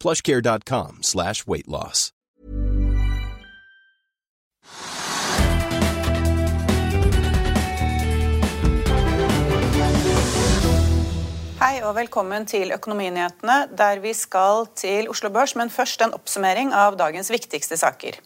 plushcare.com slash weight loss. Hei og velkommen til Økonominyhetene, der vi skal til Oslo Børs, men først en oppsummering av dagens viktigste saker.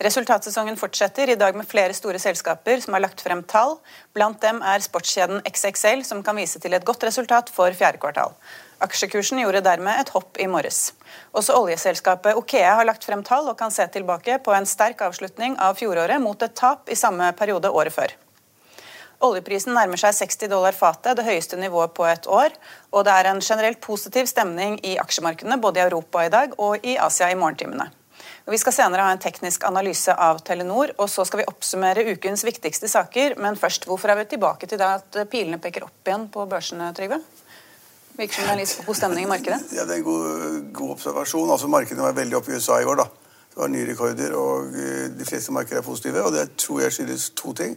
Resultatsesongen fortsetter, i dag med flere store selskaper som har lagt frem tall. Blant dem er sportskjeden XXL, som kan vise til et godt resultat for fjerde kvartal. Aksjekursen gjorde dermed et hopp i morges. Også oljeselskapet Okea har lagt frem tall og kan se tilbake på en sterk avslutning av fjoråret mot et tap i samme periode året før. Oljeprisen nærmer seg 60 dollar fatet, det høyeste nivået på et år. Og det er en generelt positiv stemning i aksjemarkedene både i Europa i dag og i Asia i morgentimene. Vi skal senere ha en teknisk analyse av Telenor, og så skal vi oppsummere ukens viktigste saker. Men først, hvorfor er vi tilbake til det at pilene peker opp igjen på børsene, Trygve? Virker som det er litt god stemning i markedet? Ja, Det er en god, god observasjon. Altså Markedene var veldig oppe i USA i går. da. Det var nye rekorder, og eh, de fleste markeder er positive. Og det tror jeg skyldes to ting.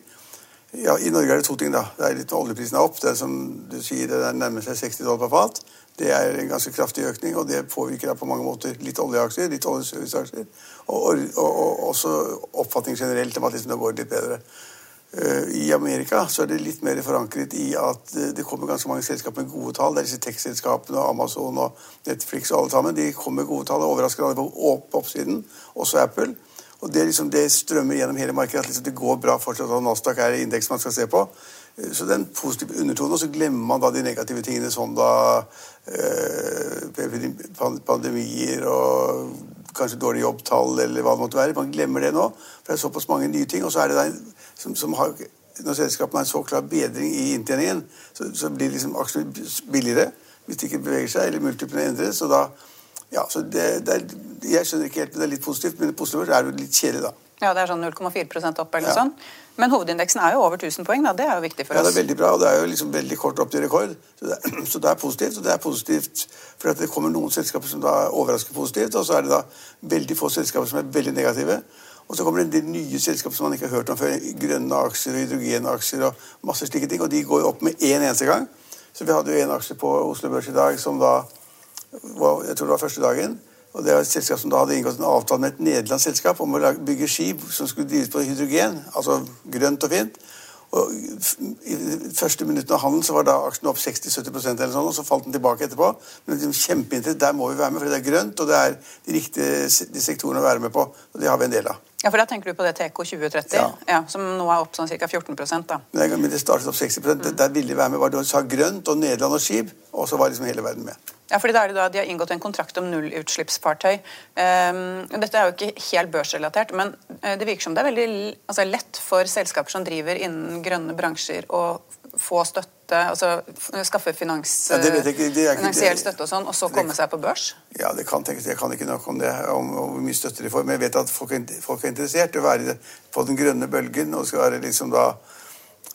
Ja, I Norge er det to ting. da. Det er litt Oljeprisen er opp. Det er som du sier, det nærmer seg 60 dollar per fat. Det er en ganske kraftig økning, og det påvirker på mange måter litt oljeaksjer, litt oljeserviceaksjer. Og, og, og, og, også oppfatning generelt om at liksom det går litt bedre. Uh, I Amerika så er det litt mer forankret i at uh, det kommer ganske mange selskaper med gode tall. Det er disse tech-selskapene og Amazon og Netflix og alle sammen. De kommer med gode tall og overrasker alle på oppsiden. Også Apple. Og det, liksom, det, strømmer gjennom hele markedet. at liksom, Det går bra fortsatt, og Nasdaq er indeks man skal se på. Eh, så det er en positiv undertone. Og så glemmer man da de negative tingene som da eh, pandemier og kanskje dårlige jobbtall eller hva det måtte være. Man glemmer det nå. For det er såpass mange nye ting. Og så er det da som, som har når selskapene har en så klar bedring i inntjeningen, så, så blir liksom aksjene billigere hvis de ikke beveger seg, eller multiplene endres. og da ja, så det, det er, Jeg skjønner ikke helt, men det er litt positivt. Men det positive er jo litt kjedelig, da. Ja, det er sånn 0,4 opp eller ja. sånn. Men hovedindeksen er jo over 1000 poeng. da, Det er jo viktig for oss. Ja, det er veldig bra, og det er jo liksom veldig kort opp til rekord. Så det, er, så det er positivt. Og det er positivt for at det kommer noen selskaper som da overrasker positivt, og så er det da veldig få selskaper som er veldig negative. Og så kommer det en del nye selskaper som man ikke har hørt om før. Grønne aksjer, hydrogenaksjer og masse slike ting. Og de går jo opp med én en eneste gang. Så vi hadde jo en aksje på Oslo Børs i dag som da jeg tror det var første dagen. og Det var et selskap som da hadde inngått en avtale med et nederlandsk selskap om å bygge skip som skulle drives på hydrogen, altså grønt og fint. Og I de første minuttene av handelen så var da aksjen opp 60-70% eller sånn, og så falt den tilbake etterpå. Men liksom kjempeinteressant, der må vi være med, for det er grønt, og det er de riktige de sektorene å være med på. og Det har vi en del av. Ja, for Da tenker du på det TK 2030, ja. Ja, som nå er opp sånn ca. 14% da. Men det startet opp 60 mm. Der ville vi være med. var det sa grønt og Nederland og skip, og så var liksom hele verden med. Ja, fordi da er det da De har inngått en kontrakt om nullutslippsfartøy. Um, dette er jo ikke helt børsrelatert, men eh, det virker som det er veldig altså, lett for selskaper som driver innen grønne bransjer, å få støtte, altså skaffe finans, ja, finansiell støtte og sånn, og så komme seg på børs? Ja, det kan tenkes. Jeg kan ikke nok om det, om, om hvor mye støtte de får. Men jeg vet at folk er, folk er interessert i å være på den grønne bølgen og skal være liksom da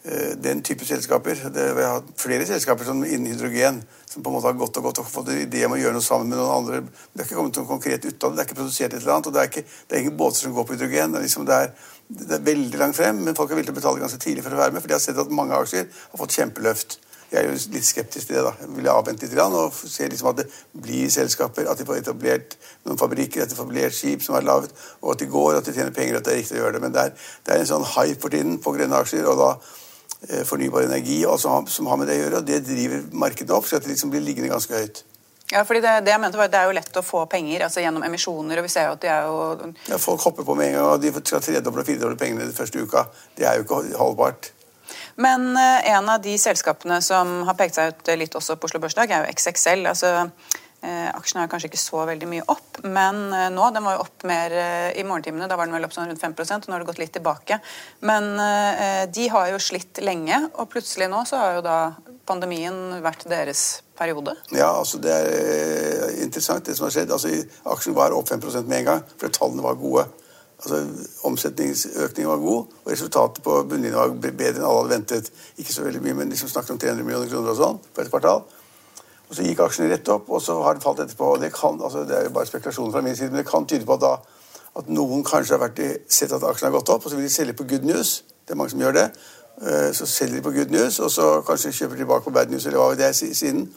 Eh, den type selskaper. Det, vi har hatt flere selskaper som innen hydrogen som på en måte har gått og gått og fått en idé om å gjøre noe sammen med noen andre. Det er ikke kommet noe konkret ut av det. Det er ikke produsert et eller annet. og Det er, ikke, det er ingen båter som går på hydrogen. Det er, liksom, det er, det er veldig langt frem, men folk er villige til å betale ganske tidlig for å være med, for de har sett at mange aksjer har fått kjempeløft. Jeg er jo litt skeptisk til det. da. Jeg vil avvente litt og se liksom at det blir selskaper, at de får etablert noen fabrikker, at de får etablert skip som er laget, og at de går, at de tjener penger, at det er riktig å gjøre det. Men det er, det er en sånn hype for tiden på grønne aksjer. og da Eh, fornybar energi og som har med det å gjøre. og Det driver markedet opp, så at det liksom blir liggende ganske høyt. Ja, fordi det, det, jeg mente var at det er jo lett å få penger altså gjennom emisjoner. og vi ser jo at de er jo... Ja, Folk hopper på med en gang, og de skal tredoble og firedoble pengene den første uka. Det er jo ikke holdbart. Men eh, en av de selskapene som har pekt seg ut litt også på Oslo Børsdag, er jo XXL. altså eh, Aksjen er kanskje ikke så veldig mye opp, men eh, nå den var jo opp mer i morgentimene. Da var den vel opp sånn rundt 5% og nå har det gått litt tilbake. Men de har jo slitt lenge, og plutselig nå så har jo da pandemien vært deres periode? Ja, altså det er eh, interessant det som har skjedd. Altså Aksjen var opp 5 med en gang, for tallene var gode. Altså Omsetningsøkningen var god, og resultatet på bunnlinjen var bedre enn alle hadde ventet. Ikke så veldig mye, men de som snakket om 300 millioner kroner og sånn på et kvartal. Og Så gikk aksjene rett opp, og så har det falt etterpå. Det kan, altså det er jo bare spekulasjoner fra min side, men det kan tyde på at, da, at noen kanskje har vært sett at aksjen har gått opp, og så vil de selge på good news. Det er mange som gjør det. Eh, så selger de på good news, og så kanskje kjøper de tilbake på bad news. eller hva det er siden.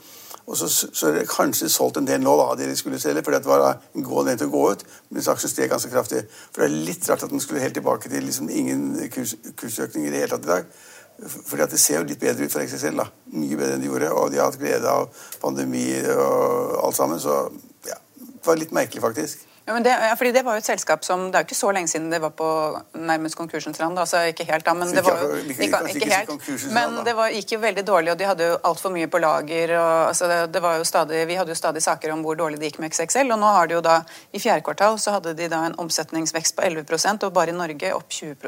Og så, så er det kanskje solgt en del nå av det de skulle selge, fordi det var en god anledning til å gå ut, mens aksjen steg ganske kraftig. For det er litt rart at den skulle helt tilbake til liksom ingen kurs, kursøkning i det hele tatt i dag. Fordi at det ser jo litt bedre ut for XXL. da. Mye bedre enn de gjorde. Og de har hatt glede av pandemi og alt sammen. Så ja, det var litt merkelig, faktisk. Ja, men det, ja, fordi det var jo et selskap som Det er jo ikke så lenge siden det var på nærmest konkursens rand. altså Ikke helt, da, men det var jo ikke, ikke helt. Men det var, gikk jo veldig dårlig, og de hadde jo altfor mye på lager. og altså det, det, var jo stadig, Vi hadde jo stadig saker om hvor dårlig det gikk med XXL. Og nå har de jo da, i fjerde kvartal så hadde de da en omsetningsvekst på 11% og bare i Norge opp 20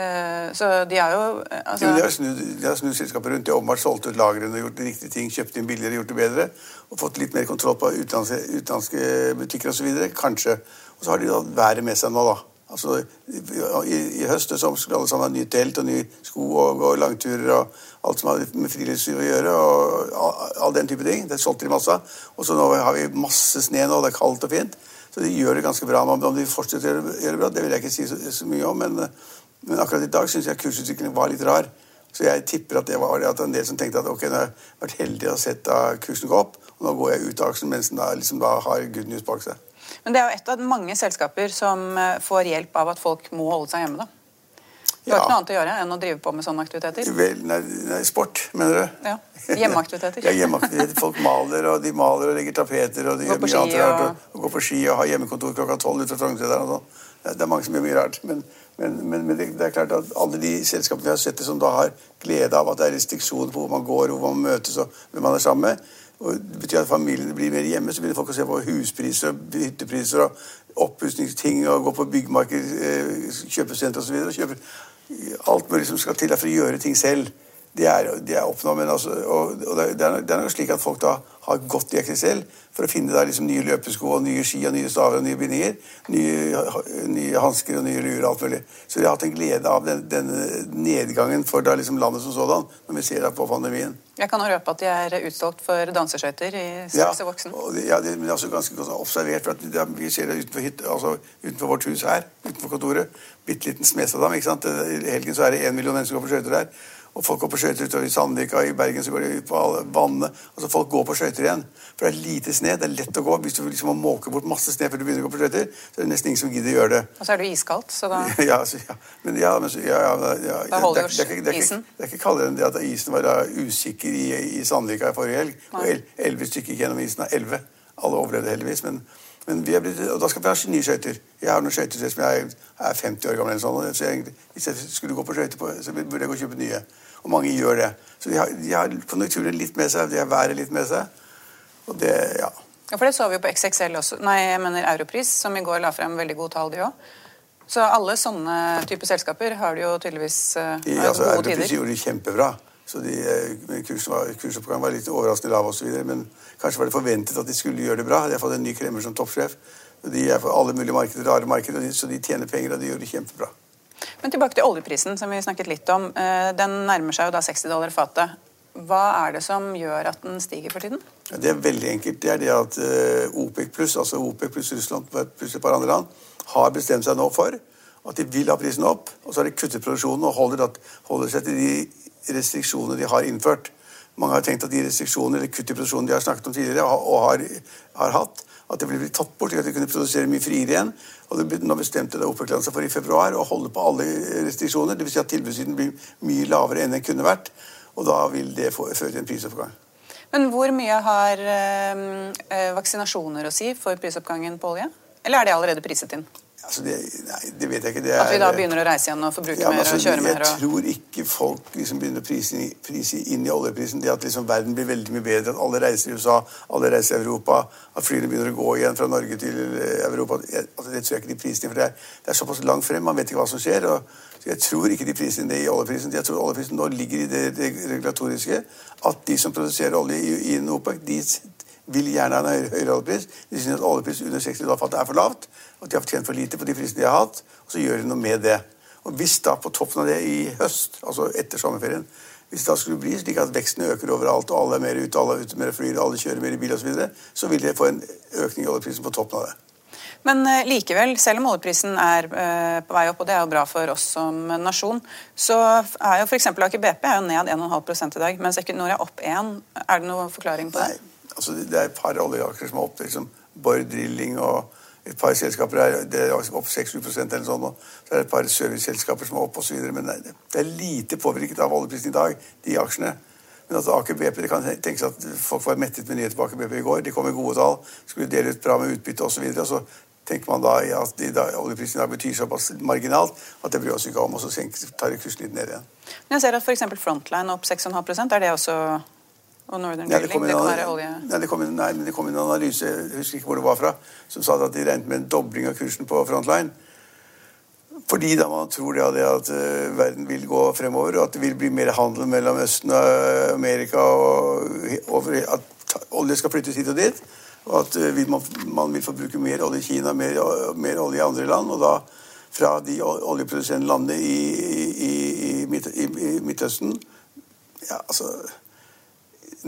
Eh, så de er jo altså... De har snudd, snudd selskapet rundt. De har åpenbart solgt ut lagrene gjort de riktige ting. Kjøpt inn billigere, gjort det bedre. Og fått litt mer kontroll på utenlandske, utenlandske butikker osv. Kanskje. Og så har de da været med seg nå, da. Altså, i, i, høst så skulle alle sammen ha ny telt og nye sko og, og langturer og alt som har med friluftsliv å gjøre. og all, all, den type ting. Det solgte de masse. Og så nå har vi masse sne nå, det er kaldt og fint. Så de gjør det ganske bra. Men Om de fortsetter å gjøre det bra, det vil jeg ikke si så, så mye om. men men akkurat i dag syns jeg kursutviklingen var litt rar. Så jeg tipper at det var at en del som tenkte at ok, nå har jeg vært heldig og sett kursen gå opp, og nå går jeg ut av aksjen mens den da, liksom da har good news bak seg. Men det er jo et av mange selskaper som eh, får hjelp av at folk må holde seg hjemme, da. Du har ja. ikke noe annet å gjøre enn å drive på med sånne aktiviteter? Vel, nei, nei, sport, mener du? Ja. Hjemmeaktiviteter. ja, hjemmeaktiviteter. Folk maler, og de maler og legger tapeter og de går på ski og... og... og går på ski og har hjemmekontor klokka tolv ute fra Frognerseteren og sånn. Det er mange som gjør mye rart. Men, men, men, men, det er klart at alle de selskapene vi har sett som da har glede av at det er restriksjoner på hvor man går, hvor man møtes og hvem man er sammen med, og det betyr at familiene blir mer hjemme, så begynner folk å se på huspriser og hyttepriser og oppussingsting og gå på byggmarked, eh, kjøpesenter osv. Kjøpe alt mulig som skal til for å gjøre ting selv det er, det er oppnå, Men altså, og, og det, er, det er nok slik at folk da har gått i XXL for å finne da liksom nye løpesko og nye ski og nye staver og nye bindinger. Nye, nye hansker og nye luer og alt mulig. Så de har hatt en glede av den, denne nedgangen for da liksom landet som sådan, når vi ser da på pandemien. Jeg kan røpe at de er utsolgt for danseskøyter i saks og voksen. Ja, det er også ganske godt observert. for at det, Vi ser det utenfor, hit, altså, utenfor, vårt hus her, utenfor kontoret. Bitte liten smes av dem. ikke sant? I helgen så er det én million mennesker som går på skøyter der. Og folk går på skøyter utover i Sandvika, i Bergen så går de ut på alle vannene. Altså Folk går på skøyter igjen. For det er lite sne, det er lett å gå. Hvis du liksom må måke bort masse sne før du begynner å gå på skøyter, så er det nesten ingen som gidder å gjøre det. Og så er det iskaldt, så da Ja, så, ja. Men, ja, men, ja, ja, ja. Da holder jo isen. Det er ikke kaldere enn det at isen var usikker i, i Sandvika i forrige helg. Og elleve stykker gjennom isen av elleve. Alle overlevde heldigvis. men men vi blitt, og da skal vi ha nye skøyter. Jeg har noen skøyter som jeg er 50 år gammel. eller sånn, så jeg, Hvis jeg skulle gå på skøyter, så burde jeg gå og kjøpe nye. Og mange gjør det. Så de har, de har konjunkturen litt med seg, de har været litt med seg. Og det, ja. Ja, For det så vi jo på XXL også. Nei, jeg mener Europris, som i går la frem veldig gode tall, de òg. Så alle sånne typer selskaper har du jo tydeligvis uh, ja, altså, gode Europris tider. gjorde det kjempebra. Så de, eh, var, kursoppgang var litt overraskende lav osv. Men kanskje var det forventet at de skulle gjøre det bra. De har fått en ny kremmer som toppsjef. De er for alle mulige markeder, rare markeder, så de tjener penger, og de gjør det kjempebra. Men tilbake til oljeprisen, som vi snakket litt om. Eh, den nærmer seg jo da 60 dollar fatet. Hva er det som gjør at den stiger for tiden? Det er veldig enkelt. Det er det at eh, OPEC pluss, altså OPEC pluss Russland pluss et par andre land, har bestemt seg nå for at de vil ha prisen opp. Og så har de kuttet produksjonen og holder, holder seg til de restriksjonene de har innført. Mange har tenkt at de restriksjonene eller kutt i produksjonen de har snakket om tidligere, og har, har hatt, at det ville bli tatt bort, slik at de kunne produsere mye friere igjen. Og det, Nå bestemte det OPEC-landet seg for i februar å holde på alle restriksjoner. Dvs. Si at tilbudssiden blir mye lavere enn den kunne vært. Og da vil det føre til en prisoppgang. Men hvor mye har øh, vaksinasjoner å si for prisoppgangen på olje? Eller er det allerede priset inn? Altså det, nei, det vet jeg ikke. Er, at vi da begynner å reise igjen og forbruke ja, mer altså, og kjøre mer? Jeg tror ikke folk liksom begynner å prise, prise, inn i oljeprisen. Det at liksom verden blir veldig mye bedre, at alle reiser i USA, alle reiser i Europa, at flyene begynner å gå igjen fra Norge til eh, Europa. Altså, det tror jeg ikke de priser inn, for det er, det er, såpass langt frem. Man vet ikke hva som skjer. og så Jeg tror ikke de priser inn det i oljeprisen. Jeg tror oljeprisen nå ligger i det regulatoriske at de som produserer olje i, i OPEC, de vil gjerne ha en høyere, høyere oljepris. De synes at oljepris under 60 dollar fatet er for lavt, og at de har tjent for lite på de prisene de har hatt. Og så gjør de noe med det. Og Hvis da på toppen av det i høst, altså etter sommerferien, hvis det da skulle bli slik at veksten øker overalt, og alle er mer ute, alle er ute mer flyr, alle kjører mer i bil osv., så, videre, så vil det få en økning i oljeprisen på toppen av det. Men uh, likevel, selv om oljeprisen er uh, på vei opp, og det er jo bra for oss som nasjon, så er jo f.eks. Aker BP er jo ned 1,5 i dag, mens Equinor er opp 1. Er det noen forklaring på det? Nei, altså, det er et par oljeaksjer som er opp. Liksom Borr Drilling og et par selskaper er, det er opp 6-7 eller sånn. Og så er det et par serviceselskaper som er opp osv. Men det, det er lite påvirket av oljeprisen i dag, de aksjene. Men at Aker BP, Det kan tenkes at folk var mettet med nyheter på Aker BP i går. De kom med gode tall, skulle dele ut bra med utbytte osv. Og, så og så tenker man da at de, da, oljeprisen i dag betyr såpass marginalt at det bryr oss ikke om, og så tar kursen litt ned igjen. Men jeg ser at f.eks. Frontline opp 6,5% Er det også og Northern Drilling? Ja, det, det, kan være olje? Nei, det kom, nei, det kom en analyse jeg husker ikke hvor det var fra, som sa at de regnet med en dobling av kursen på Frontline. Fordi da man tror det, det at uh, verden vil gå fremover, og at det vil bli mer handel mellom Østen og Amerika, og, og at olje skal flyttes hit og dit. Og at uh, man, man, vil forbruke mer olje i Kina, mer, mer, olje i andre land. Og da fra de oljeproduserende landene i, i, i, Midt, i Midtøsten ja, altså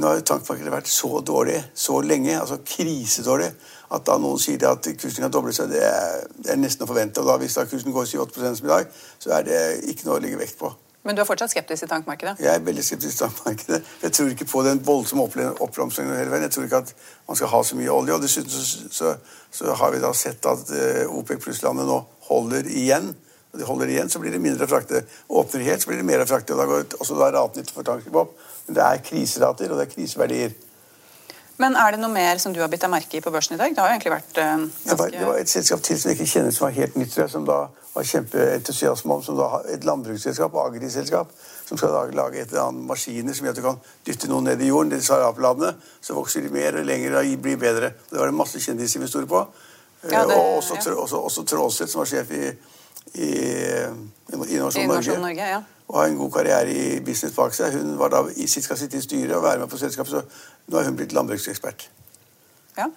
nå har tankmarkedet vært så dårlig så lenge, altså krisedårlig, at da noen sier at kursen kan doble seg, det er, det er nesten å forvente. Og da hvis da kursen går 7-8 som i dag, så er det ikke noe å legge vekt på. Men du er fortsatt skeptisk til tankmarkedet? Jeg er veldig skeptisk til tankmarkedet. Jeg tror ikke på den voldsomme oppblomstringen hele veien. Jeg tror ikke at man skal ha så mye olje. Og dessuten så, så, så har vi da sett at uh, OPEC pluss-landet nå holder igjen. Og de holder igjen, så blir det mindre å frakte. Åpner helt, så blir det mer å frakte. Og da går også da raten for tankskip opp. Det er kriserater, og det er kriseverdier. Men er det noe mer som du har bitt deg merke i på børsen i dag? Det har jo egentlig vært ganske... det, var, det var et selskap til som jeg ikke kjenner, som var helt nytt, som da var kjempeentusiasme om, som da har et landbruksselskap, agriselskap, som skal lage et eller annet maskiner som gjør at du kan dytte noe ned i jorden, disse arabladene, så vokser de mer og lenger og blir bedre. Det var det masse kjendisinvestorer på. Ja, det, og også, ja. også, også Trålseth, som var sjef i, i, i Innovasjon, Norge. Norge ja og har en god karriere i business bak seg. Hun var da, skal sitte i styret og være med på selskapet, så nå er hun blitt landbruksekspert. Ja.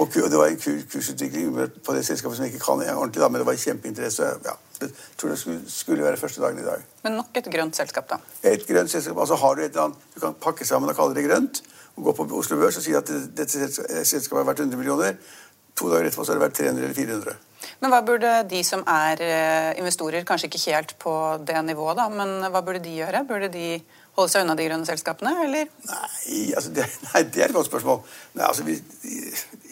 Og det var en kursutvikling på det selskapet som jeg ikke kan ordentlig, da, men det var kjempeinteresse. Ja, jeg tror det skulle, skulle, være første dagen i dag. Men nok et grønt selskap, da? Et grønt selskap. altså har Du et eller annet, du kan pakke sammen og kalle det grønt. og Gå på Oslo Børs og si at dette selskapet har vært 100 millioner. To dager etterpå så har det vært 300 eller 400. Men hva burde de som er eh, investorer, kanskje ikke helt på det nivået, da, men hva burde de gjøre? Burde de holde seg unna de grønne selskapene, eller? Nei, altså det, nei, det er et godt spørsmål. Nei, altså, vi,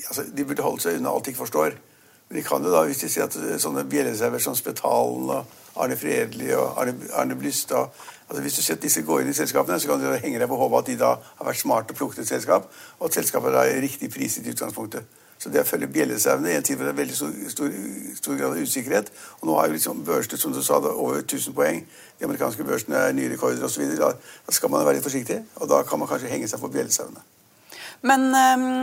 altså, de burde holde seg unna alt de ikke forstår. Men de kan jo da, hvis de sier at eh, sånne bjelleserver som Spetalen og Arne Fredli og Arne, Arne Blystad altså Hvis du ser at disse går inn i selskapene, så kan du henge deg på hodet at de da har vært smarte og plukket et selskap, og at selskapet da er riktig priset i utgangspunktet. Så det å følge bjellesauene i en tid hvor det er veldig stor, stor, stor, grad av usikkerhet Og nå har jo liksom børsene som du sa, over 1000 poeng. De amerikanske børsene er nye rekorder osv. Da, da skal man være litt forsiktig, og da kan man kanskje henge seg for bjellesauene. Men øh,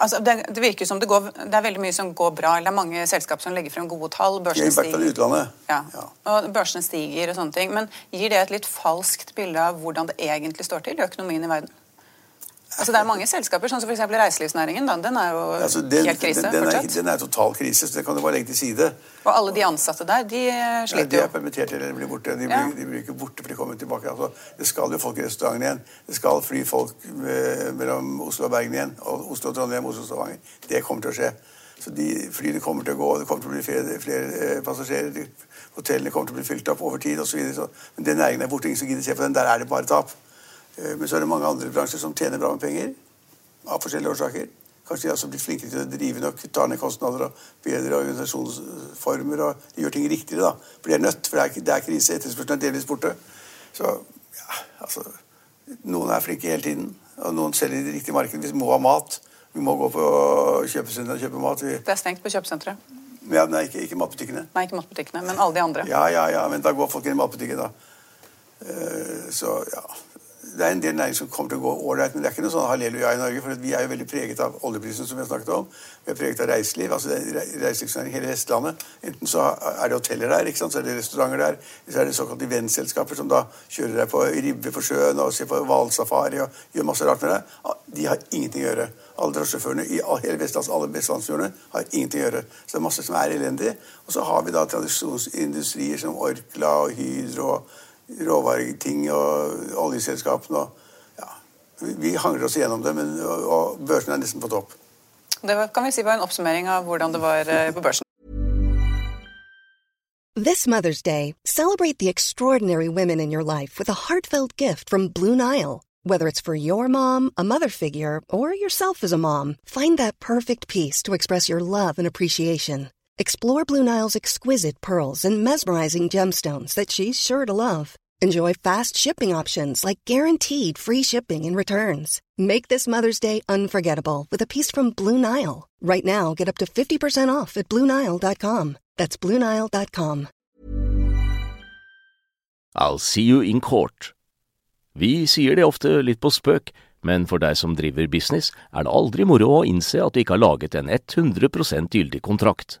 altså det, det, virker som det, går, det er veldig mye som går bra. eller Det er mange selskap som legger frem gode tall. Børsene stiger. Ja. ja. Og børsene stiger og sånne ting. Men gir det et litt falskt bilde av hvordan det egentlig står til i økonomien i verden? Altså Det er mange selskaper, sånn som f.eks. reiselivsnæringen. Da. Den er jo altså, den, helt krise den, den, er, den, er, total krise, så det kan du bare legge til side. Og alle de ansatte der, de sliter jo. Ja, de er permittert eller blir borte. De, ja. blir, de blir ikke borte for de kommer tilbake. Altså, det skal jo folk i restauranten igjen. Det skal fly folk mellom Oslo og Bergen igjen. Og Oslo og Trondheim, Oslo og Stavanger. Det kommer til å skje. Så de Flyene kommer til å gå, det kommer til å bli flere, flere eh, passasjerer. Hotellene kommer til å bli fylt opp over tid osv. Men den næringen er borte. Ingen som gidder se på den. Der er det bare tap. Eh, men så er det mange andre bransjer som tjener bra med penger. Av forskjellige årsaker. Kanskje de har også blitt flinkere til å drive nok, ta ned kostnader og bedre organisasjonsformer. og De gjør ting riktigere, da. For de er nødt, for det er, det er krise. Etterspørselen er delvis borte. Så ja, altså Noen er flinke hele tiden, og noen selger i det riktige markedet. Vi må ha mat. Vi må gå på kjøpesenteret og kjøpe mat. Vi... Det er stengt på kjøpesenteret? Ja, nei, ikke, ikke, matbutikkene. Nei, ikke matbutikkene, Men alle de andre? Ja, ja, ja, men da går folk inn i matbutikken, da. Uh, så ja det er en del næring som kommer til å gå ålreit, men det er ikke noe sånn halleluja i Norge. For vi er jo veldig preget av oljeprisen, som vi har snakket om. Vi er preget av reiseliv. altså reiselivsnæring hele Vestlandet. Enten så er det hoteller der, ikke sant? så er det restauranter der. Så er det såkalte vennselskaper som da kjører deg på ribbe på sjøen og ser på hvalsafari og gjør masse rart med deg. De har ingenting å gjøre. Alle drosjesjåførene i hele Vestlands, alle vestlandsfjordene har ingenting å gjøre. Så det er masse som er elendig. Og så har vi da tradisjonsindustrier som Orkla og Hydro. og råvareting og oljeselskapene. Og, ja, vi hangler oss gjennom det, men, og, og børsen er nesten på topp. Det var, kan vi si var en oppsummering av hvordan det var eh, på børsen. This Mother's Day, celebrate the extraordinary women in your life with a heartfelt gift from Blue Nile. Whether it's for your mom, a mother figure, or yourself as a mom, find that perfect piece to express your love and appreciation. Explore Blue Nile's exquisite pearls and mesmerizing gemstones that she's sure to love. Enjoy fast shipping options like guaranteed free shipping and returns. Make this Mother's Day unforgettable with a piece from Blue Nile. Right now, get up to 50% off at BlueNile.com. That's BlueNile.com. I'll see you in court. Vi sier det ofte litt på spøk, men for deg som driver business, er det aldri moro å innse at du ikke har laget en 100 gyldig kontrakt.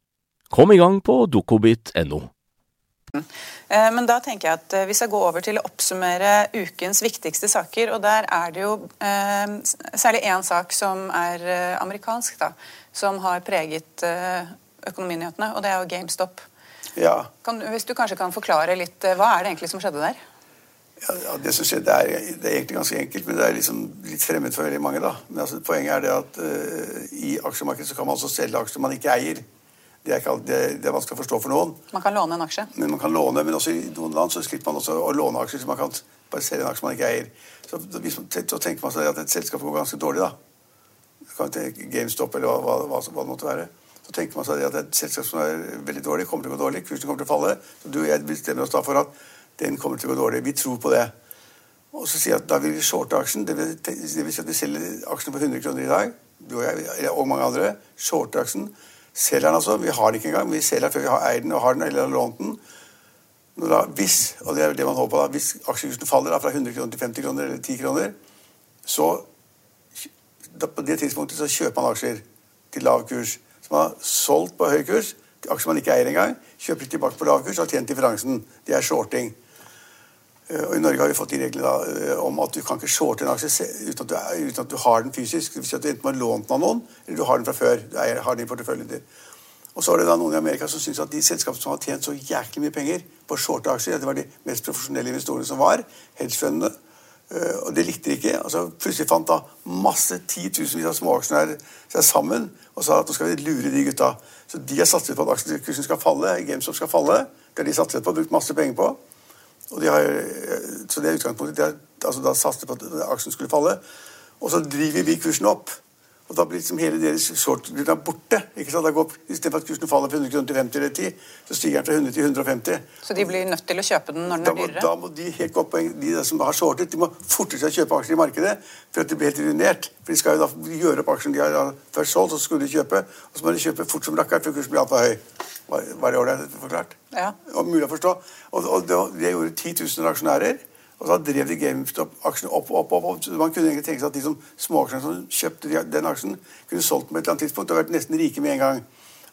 Kom i gang på dukkobit.no. Eh, men da tenker jeg at hvis vi skal gå over til å oppsummere ukens viktigste saker. og Der er det jo eh, særlig én sak som er eh, amerikansk, da, som har preget eh, økonominyhetene, og det er jo GameStop. Ja. Kan, hvis du kanskje kan forklare litt, eh, Hva er det egentlig som skjedde der? Ja, ja, Det som skjedde er, det er egentlig ganske enkelt, men det er liksom litt fremmed for veldig mange. da. Men altså, Poenget er det at i aksjemarkedet så kan man også selge aksjer man ikke eier. Det er, det, det er, vanskelig å forstå for noen. Man kan låne en aksje? Men man kan låne, men også i noen land så slipper man også å låne aksjer. så man kan bare selge en aksje man ikke eier. Så, så tenker man seg at et selskap går ganske dårlig, da. GameStop eller hva, hva, hva, det måtte være. Så tenker man seg at et selskap som er veldig dårlig, kommer til å gå dårlig. Kursen kommer til å falle. Så du og jeg bestemmer oss da for at den kommer til å gå dårlig. Vi tror på det. Og så sier jeg at da vil vi shorte aksjen. Det vil, det vil si at vi selger aksjen for 100 kroner i dag. Du og jeg og mange andre. Shorte aksjen. Selger den altså. Vi har den ikke engang. Vi selger den før vi har eid den og har den eller lånt den. Da, hvis og det er det man håper da, hvis aksjekursen faller da, fra 100 kroner til 50 kroner eller 10 kroner, så da, på det tidspunktet så kjøper man aksjer til lav kurs. Så man har solgt på høy kurs, til aksjer man ikke eier engang, kjøper tilbake på lav kurs og har tjent differansen. Det er shorting. Eh, og I Norge har vi fått de reglene eh, om at du kan ikke shorte en aksje uten at, du, uten at du har den fysisk. Det vil si at du enten har lånt den av noen, eller du har den fra før. Du har den i porteføljen din. Og så er det da noen i Amerika som syns at de selskapene som har tjent så jæklig mye penger på shorte aksjer, det var de mest profesjonelle investorene som var, hedgefundene, eh, og det likte de ikke. Altså, plutselig fant da masse titusenvis av småaksjonærer seg sammen og sa at nå skal vi lure de gutta. Så de har satset på at aksjekursen skal falle, GameStop skal falle. Det har de satset på og brukt masse penger på. Og de har, så det utgangspunktet. De har altså da satset på at aksjen skulle falle. Og så driver vi kursen opp. Og da blir liksom hele deres short-grunna borte. ikke sant? Da går, Istedenfor at kursen faller fra 100 kroner til 50 eller 10, så stiger den fra 100 til 150. Så de blir nødt til å kjøpe den når den er dyrere? Da må de helt på, de som har shortet, de må fortere seg å kjøpe aksjer i markedet for at de blir helt ruinert. For de skal jo da gjøre opp aksjen de har først solgt, så skulle de kjøpe. Og så må de kjøpe fort som rakkeren før kursen blir altfor høy. Var det ålreit forklart? Ja. Og mulig å forstå. Og, og det, det gjorde 10 000 aksjonærer. Og så drev de GameStop-aksjene opp, opp, opp, opp. Man kunne egentlig tenke seg at de som småaksjene som kjøpte den aksjen, kunne solgt den på et eller annet tidspunkt og vært nesten rike med en gang.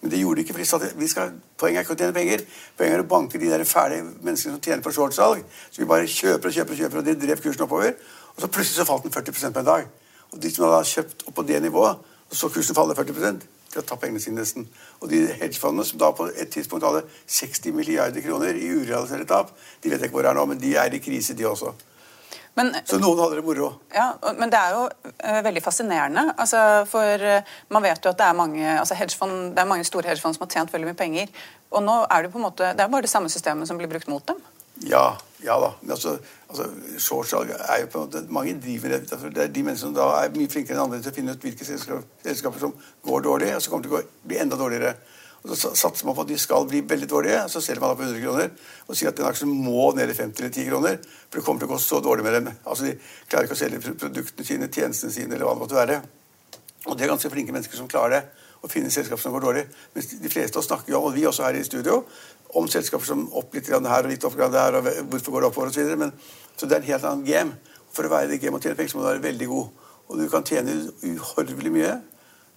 Men det gjorde de ikke. for de sa vi skal, Poenget er ikke å tjene penger. Poenget er å banke de der ferdige menneskene som tjener på shortsalg. Så vi bare kjøper og kjøper, og kjøper, og det drev kursen oppover. Og så plutselig så falt den 40% på en dag. Og de som hadde kjøpt opp på det nivået, og så kursen faller 40 til å ta pengene sine nesten. Og de hedgefondene som da på et tidspunkt hadde 60 milliarder kroner i urealiserte tap, de vet jeg ikke hvor det er nå, men de er i krise, de også. Men, så noen hadde det moro. Ja, Men det er jo uh, veldig fascinerende. Altså, for uh, man vet jo at det er mange altså hedgefond, det er mange store hedgefond som har tjent veldig mye penger. Og nå er det på en måte, det er bare det samme systemet som blir brukt mot dem. Ja, ja da. Men altså, altså Shortsalg er jo på en måte Mange driver det. Det er de menneskene som da er mye flinkere enn andre til å finne ut hvilke selskaper som går dårlig, og så kommer til å bli enda dårligere. Og Så satser man på at de skal bli veldig dårlige, så selger man da på 100 kroner og sier at den aksjen må ned i 50 eller 10 kroner, for det kommer til å gå så dårlig med dem. Altså De klarer ikke å selge produktene sine, tjenestene sine eller hva det måtte være. Og det er ganske flinke mennesker som klarer det, å finne selskaper som går dårlig. Mens de fleste av oss snakker jo om, og vi også her i studio, om selskaper som opp litt her og litt opp der, og hvorfor går det oppover osv. Så, så det er en helt annen game. For å være det game og tjene penger, så må du være veldig god. Og du kan tjene uhorvelig mye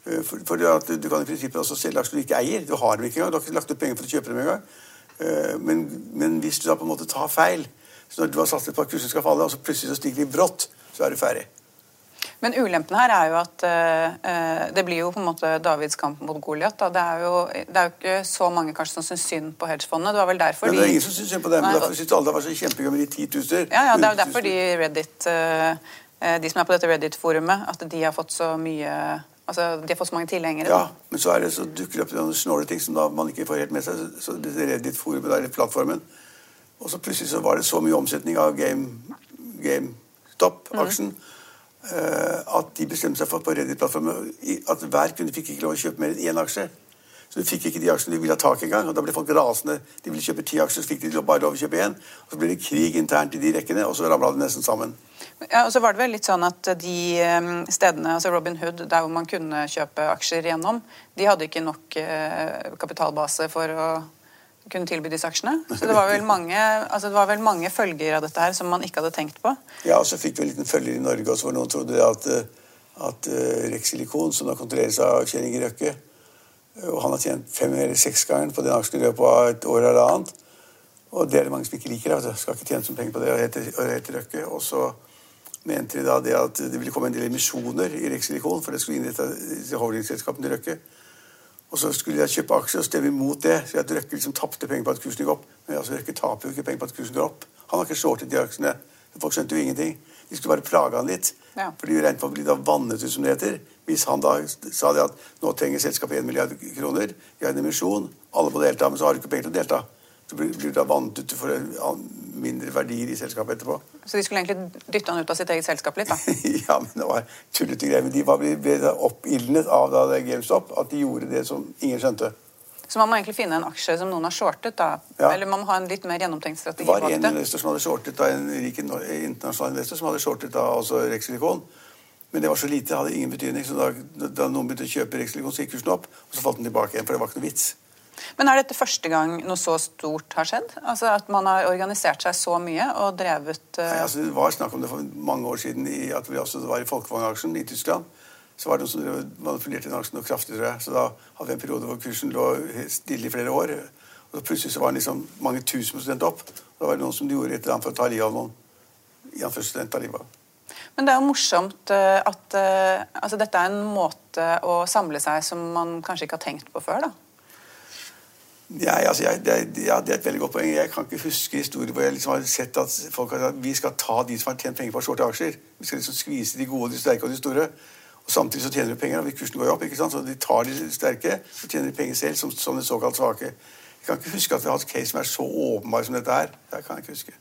Eh, for, for Du kan i prinsippet også selge aksjer du ikke eier. Du har dem ikke engang. Du har ikke lagt ut penger for å kjøpe dem engang. Eh, men, men hvis du da på en måte tar feil, så når du har satset på at kursen skal falle, og så plutselig så stiger de brått, så er du ferdig. Men ulempen her er jo at uh, det blir jo på en måte Davids kamp mot Goliat. Det, det er jo ikke så mange kanskje som syns synd på hedgefondet. Det var vel derfor de... men det er ingen som syns synd på dem. Nei, derfor syns alle det var så kjempegøy med de titusener. Ja, ja, det er jo derfor de Reddit, uh, de som er på dette Reddit-forumet, at de har fått så mye Altså, De har fått så mange tilhengere. Ja, men så, er det, så dukker det opp noen snåle ting som da man ikke får helt med seg. Så det Reddit-forumet der, i plattformen. Og så plutselig så var det så mye omsetning av GameStop-aksjen mm. Uh, at de bestemte seg for på Reddit-plattformen at hver kunde fikk ikke lov å kjøpe mer enn én aksje. Så de fikk ikke de aksjene de ville ha tak i engang. Og da ble folk rasende. De ville kjøpe ti aksjer, så fikk de bare lov å kjøpe én. Og så ble det krig internt i de rekkene, og så ramla det nesten sammen. Ja, og så var det vel litt sånn at de stedene, altså Robin Hood, der hvor man kunne kjøpe aksjer gjennom, de hadde ikke nok eh, kapitalbase for å kunne tilby disse aksjene. Så det var vel mange, altså det var vel mange følger av dette her som man ikke hadde tenkt på. Ja, og så fikk vi en liten følger i Norge også, hvor noen trodde at, eh, at uh, Rex Silikon, som da kontrolleres av Kjell Inge Røkke, og han har tjent fem eller seks ganger på den aksjen i løpet av et år eller annet. Og det er det mange som ikke liker. Altså. Skal ikke tjene så penger på det. og heter Røkke. Og så mente de da det at det ville komme en del emisjoner i Rexilikon, for det skulle innrette holdingselskapene til Røkke. Og så skulle jeg kjøpe aksjer og stemme imot det. Så jeg Røkke liksom tapte penger på at kursen gikk opp. Men altså, Røkke taper jo ikke penger på at kursen går opp. Han har ikke shortet de aksjene. Folk skjønte jo ingenting. De skulle bare plage han litt. Ja. For de regnet med å bli da vannet ut, som det heter. Hvis han da sa det at nå trenger selskapet 1 milliard kroner, jeg har en emisjon, alle må delta, men så har du ikke penger til å delta. Så blir du da vannet ut for mindre verdier i selskapet etterpå. Så de skulle egentlig dytte han ut av sitt eget selskap litt, da? ja, men det var tullete greier. Men de var ble oppildnet av da det GameStop at de gjorde det som ingen skjønte. Så man må egentlig finne en aksje som noen har shortet, da. Ja. Eller man må ha en litt mer gjennomtenkt strategi bak det. Var en investor som hadde shortet da, en rik internasjonal investor som hadde shortet da, altså Rexilicon. Men det var så lite, det hadde ingen betydning. Så da, da noen begynte å kjøpe Rexilicon, så gikk kursen opp, og så falt den tilbake igjen, for det var ikke noe vits. Men er dette første gang noe så stort har skjedd? Altså At man har organisert seg så mye og drevet uh... Nei, altså Det var snakk om det for mange år siden i, at vi også var i Folkevognaksjen i Tyskland så var det noen som manipulerte den aksjen noe kraftig, tror jeg. Så da hadde vi en periode hvor kursen lå stille i flere år. Og så plutselig så var den liksom mange tusen prosent opp. Og Da var det noen som gjorde et eller annet for å ta livet av noen. I ta livet av. Men det er jo morsomt eh, at uh, altså dette er en måte å samle seg som man kanskje ikke har tenkt på før, da? Ja, altså, jeg, det, ja, det, er, et veldig godt poeng. Jeg kan ikke huske historier hvor jeg liksom har sett at folk har sagt at vi skal ta de som har tjent penger på shorte aksjer. Vi skal liksom skvise de gode, de sterke og de store. Og Samtidig så tjener de penger, og kursen går jo opp. ikke sant? Så de tar de sterke, og tjener de penger selv som, de såkalt svake. Jeg kan ikke huske at vi har hatt case som er så åpenbar som dette her. Det kan jeg ikke huske.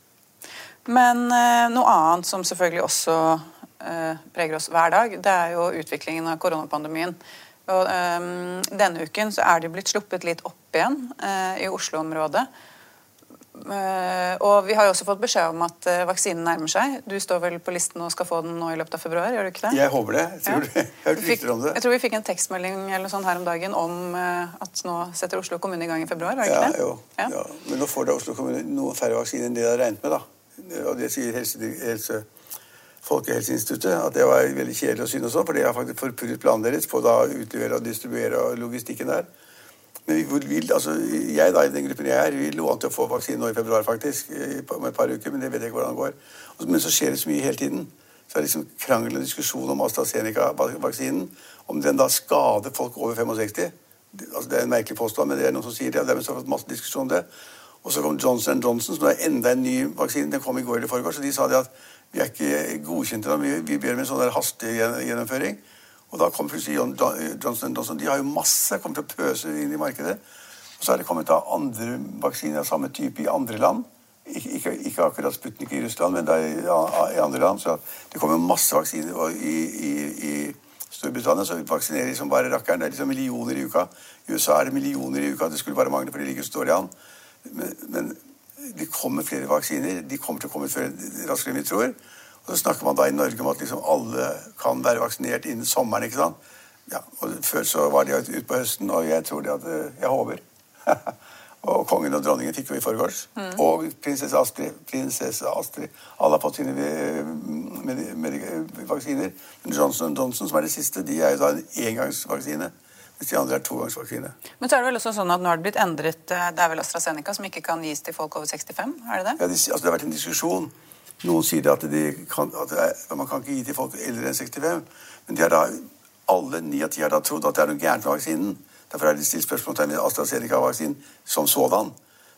Men eh, noe annet som selvfølgelig også eh, preger oss hver dag, det er jo utviklingen av koronapandemien. Og um, Denne uken så er det blitt sluppet litt opp igjen uh, i Oslo-området. Uh, og vi har jo også fått beskjed om at uh, vaksinen nærmer seg. Du står vel på listen og skal få den nå i løpet av februar? gjør du ikke det? Jeg håper det. Jeg tror, ja. jeg fikk, det. Jeg tror vi fikk en tekstmelding eller sånn her om dagen om uh, at nå setter Oslo kommune i gang i februar? var det ja, ikke det? Jo. Ja. ja. Men nå får da Oslo kommune noe færre vaksiner enn de har regnet med. da. Og det sier helse, helse, Folkehelseinstituttet at det var veldig kjedelig å synes også, for det har faktisk forpurret planen deres på å utlevere og distribuere logistikken der. Men vi vil, altså, jeg da, i den gruppen jeg er, vi lå an til å få vaksine nå i februar, faktisk. Om et par uker, men det vet jeg ikke hvordan det går. Men så skjer det så mye hele tiden. Så er det liksom krangel og diskusjon om AstraZeneca-vaksinen. Om den da skader folk over 65. Altså, det er en merkelig påstand, men det er noen som sier det. og Dermed har vi fått masse diskusjon om det. Og så kom Johnson Johnson, som er enda en ny vaksine. Den kom i går eller forgårs. Og de sa det at vi er ikke godkjent ennå. Vi, vi ber om en sånn hastig gjennomføring. Og da kom plutselig Johnson Johnson. De har jo masse kommet til å pøse inn i markedet. Og så har det kommet da andre vaksiner av samme type i andre land. Ikke, ikke, akkurat Sputnik i Russland, men i, i, andre land. Så det kommer masse vaksiner. I, i, i Storbritannia så vaksinerer de som bare rakkeren. Det er liksom millioner i uka. I USA er det millioner i uka. Det skulle bare mangle, for de ligger så dårlig an. Men, men det kommer flere vaksiner. De kommer til å komme før raskere enn vi tror. Og så snakker man da i Norge om at liksom alle kan være vaksinert innen sommeren. ikke sant? Ja, og Før så var de ute på høsten, og jeg tror det at eh, Jeg håper. og kongen og dronningen fikk jo i forgårs. Mm. Og prinsesse Astrid. Prinsesse Astrid. Alle har fått sine med, med, med vaksiner. Johnson Johnson, som er det siste, de er jo da en engangsvaksine. Mens de andre er togangsvaksine. Men så er det vel også sånn at nå har det blitt endret eh, Det er vel AstraZeneca som ikke kan gis til folk over 65? er det det? Ja, altså, det har vært en diskusjon. Noen sier at, de kan, at er, man kan ikke gi til folk eldre enn 65. Men de har da, alle ni av ti har da trodd at det er noe gærent med vaksinen. Derfor er det stilt spørsmål med AstraZeneca-vaksinen som sådan.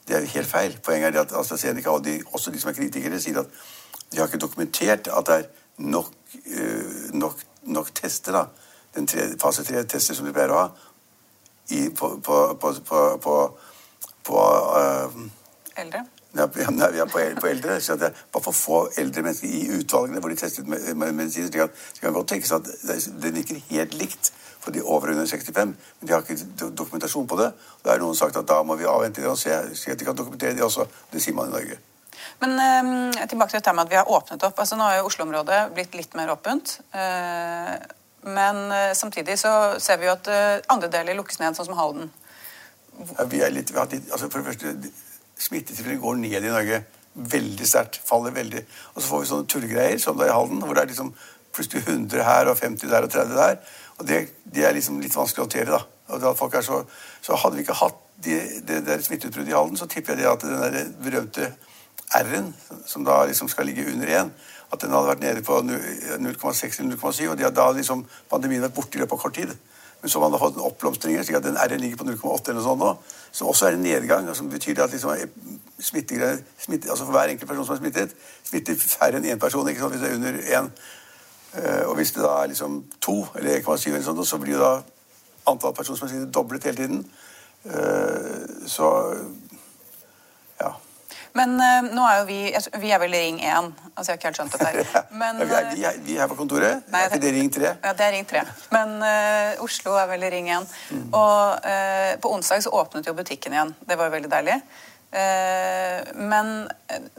Det er helt feil. Poenget er at AstraZeneca, og de, også de som er kritikere, sier at de har ikke dokumentert at det er nok, øh, nok, nok tester, da. Den tredje, fase tre-tester som de pleier å ha, i, på, på, på, på uh, Eldre? Ja, vi på, på eldre. så det Bare for få eldre mennesker i utvalgene hvor de tester ut medisiner. slik at Det kan godt tenkes at det virker helt likt for de over under 65, men de har ikke dokumentasjon på det. Da er noen sagt at da må vi avvente det og se, se at de kan dokumentere det også. Det sier man i Norge. Men eh, tilbake til dette med at vi har åpnet opp. altså Nå har jo Oslo-området blitt litt mer åpent. Eh, men eh, samtidig så ser vi jo at eh, andre deler lukkes ned, sånn som Halden. Ja, vi er litt, vi altså For det første smittetilfeller går ned i Norge veldig sterkt. Faller veldig. Og så får vi sånne tullegreier som det er i Halden, hvor det er liksom plutselig 100 her og 50 der og 30 der. Og det, det er liksom litt vanskelig å håndtere, da. Og at folk er så, så hadde vi ikke hatt de, det der smitteutbruddet i Halden, så tipper jeg det at den der berømte R-en, som da liksom skal ligge under 1, at den hadde vært nede på 0,6 eller 0,7, og de hadde da liksom pandemien vært borte i løpet av kort tid. Men så har man fått en oppblomstring, slik at den R-en ligger på 0,8 eller noe sånt nå. Som også er en nedgang. som betyr at liksom, smitte, altså for hver enkelt person som er smittet, smitter færre enn én person. ikke sant, Hvis det er under én. Uh, og hvis det da er liksom to eller 1,7, eller sånt, så blir jo da antall personer som er smittet, doblet hele tiden. Uh, så men uh, nå er jo vi Vi er vel ring 1. Altså, jeg har ikke helt skjønt dette. Men, ja, vi, er, vi, er, vi, er, her på kontoret. Nei, er ikke det ring 3? Ja, det er ring 3. Men uh, Oslo er vel ring 1. Mm. Og uh, på onsdag så åpnet jo butikken igjen. Det var jo veldig deilig. Eh, men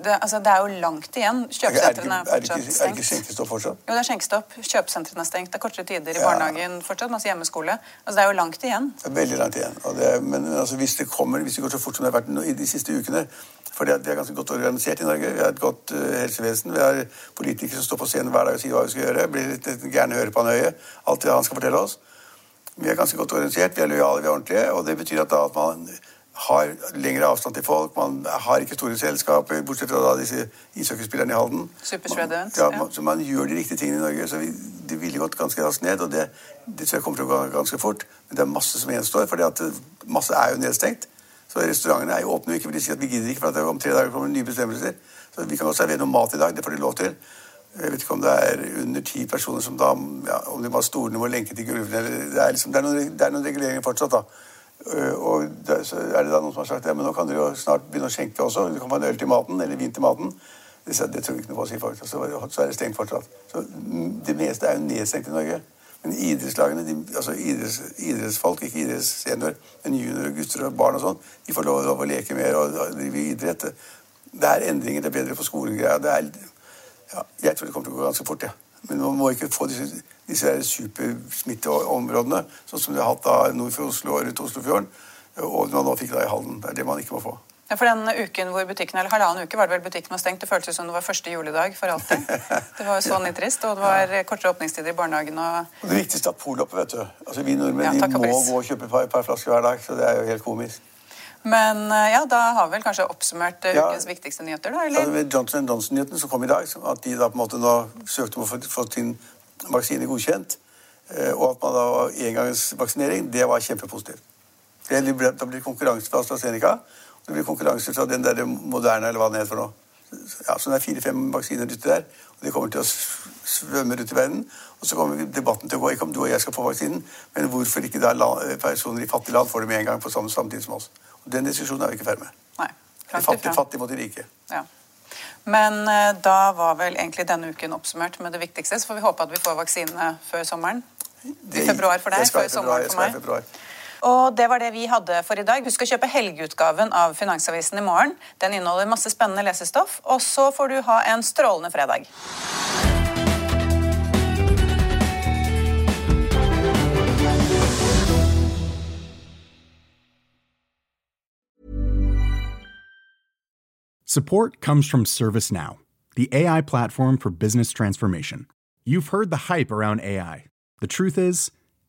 det, altså, det, er jo langt igjen. Kjøpesentrene er fortsatt stengt. Er det ikke skjenkestopp fortsatt? Jo, det er skjenkestopp. Kjøpesentrene er stengt. Det er kortere tider i barnehagen fortsatt. Masse hjemmeskole. Altså, det er jo langt igjen. Det er veldig langt igjen. Det, men altså, hvis det kommer, hvis det går så fort som det har vært i de siste ukene For vi er ganske godt organisert i Norge. Vi har et godt uh, helsevesen. Vi har politikere som står på scenen hver dag og sier hva vi skal gjøre. Blir litt, gjerne høre på han øye, Alt det han skal fortelle oss. Vi er ganske godt organisert. Vi er lojale, vi er ordentlige. Og det betyr at, da, at man har lengre avstand til folk. Man har ikke store selskaper, bortsett fra disse ishockeyspillerne i Halden. Man, Ja, man, så man gjør de riktige tingene i Norge. så vi, Det ville gått ganske raskt ned, og det, det, tror jeg kommer til å gå ganske fort. Men det er masse som gjenstår, for masse er jo nedstengt. Så restaurantene er jo åpne, ikke fordi de sier at vi gidder ikke, for at om tre dager kommer nye bestemmelser. Så vi kan godt servere noe mat i dag, det får de lov til. Jeg vet ikke om det er under ti personer som da ja, Om de var stolene må lenke til gulvene eller Det er, liksom, det er, noen, det er noen reguleringer fortsatt, da. Eh, og det, så er det da noen som har sagt ja, men nå kan dere jo snart begynne å skjenke også. Du kan få en øl til maten, eller vin til maten. Det, det tror vi ikke noe på å si, faktisk. Så, så, er det stengt fortsatt. Så mm, Det meste er jo nedstengt i Norge. Men idrettslagene, de, altså idretts, idrettsfolk, ikke idrettssenior, men junior, gutter og barn og sånn, de får lov, lov, å leke mer og drive idrett. Det er endringer, det er bedre for er, Ja, jeg tror det kommer til å gå ganske fort, ja. Men man må ikke få disse disse supersmitteområdene, sånn som de har hatt da nord for Oslo og rundt Oslofjorden, og man nå fikk da i Halden. Det er det man ikke må få. Ja, for den uken hvor butikken, eller Halvannen uke var det vel butikken var stengt. Det føltes som det var første juledag for alltid. Det var jo så nitrist, og det var kortere åpningstider i barnehagen. og... Og det viktigste er poloppet, vet du. Altså, Vi nordmenn Ja, må gå og kjøpe et par, par flasker hver dag, så det er jo helt komisk. Men eh, ja, da har vi vel kanskje oppsummert eh, Ja. ukens viktigste nyheter, da? Eller? med Johnson Johnson-nyheten som kom i dag, at de da på en måte nå søkte om å få, få sin vaksine godkjent, eh, og at man da engangsvaksinering, det var kjempepositivt. Det ble, da blir det konkurranse fra AstraZeneca, det blir konkurranse fra den der moderne, eller hva den heter for noe. Ja, så det er fire-fem vaksiner ute der, og de kommer til å svømme rundt i verden. Og så kommer debatten til å gå, ikke om du og jeg skal få vaksinen, men hvorfor ikke da personer i fattige land får det med en gang på samme samtidig som oss. Og den diskusjonen er vi ikke ferdig med. Nei. De fattige, fattige mot de rike. Ja. Men eh, da var vel egentlig denne uken oppsummert med det viktigste. Så får vi håpe at vi får vaksinene før sommeren. I februar for deg, Jeg før sommeren jeg for skal i meg. Og det var det vi hadde for i dag. Husk å kjøpe helgeutgaven av Finansavisen i morgen. Den inneholder masse spennende lesestoff. Og så får du ha en strålende fredag. Support comes from ServiceNow, the AI platform for business transformation. You've heard the hype around AI. The truth is,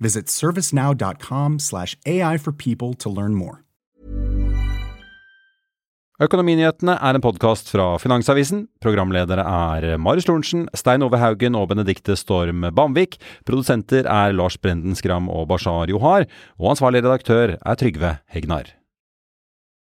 Visit servicenow.com slash AI for people to learn more. Økonominyhetene er en podkast fra Finansavisen. Programledere er Marius Lorentzen, Stein Ove Haugen og Benedikte Storm Bamvik. Produsenter er Lars Brenden Skram og Bashar Johar. Og ansvarlig redaktør er Trygve Hegnar.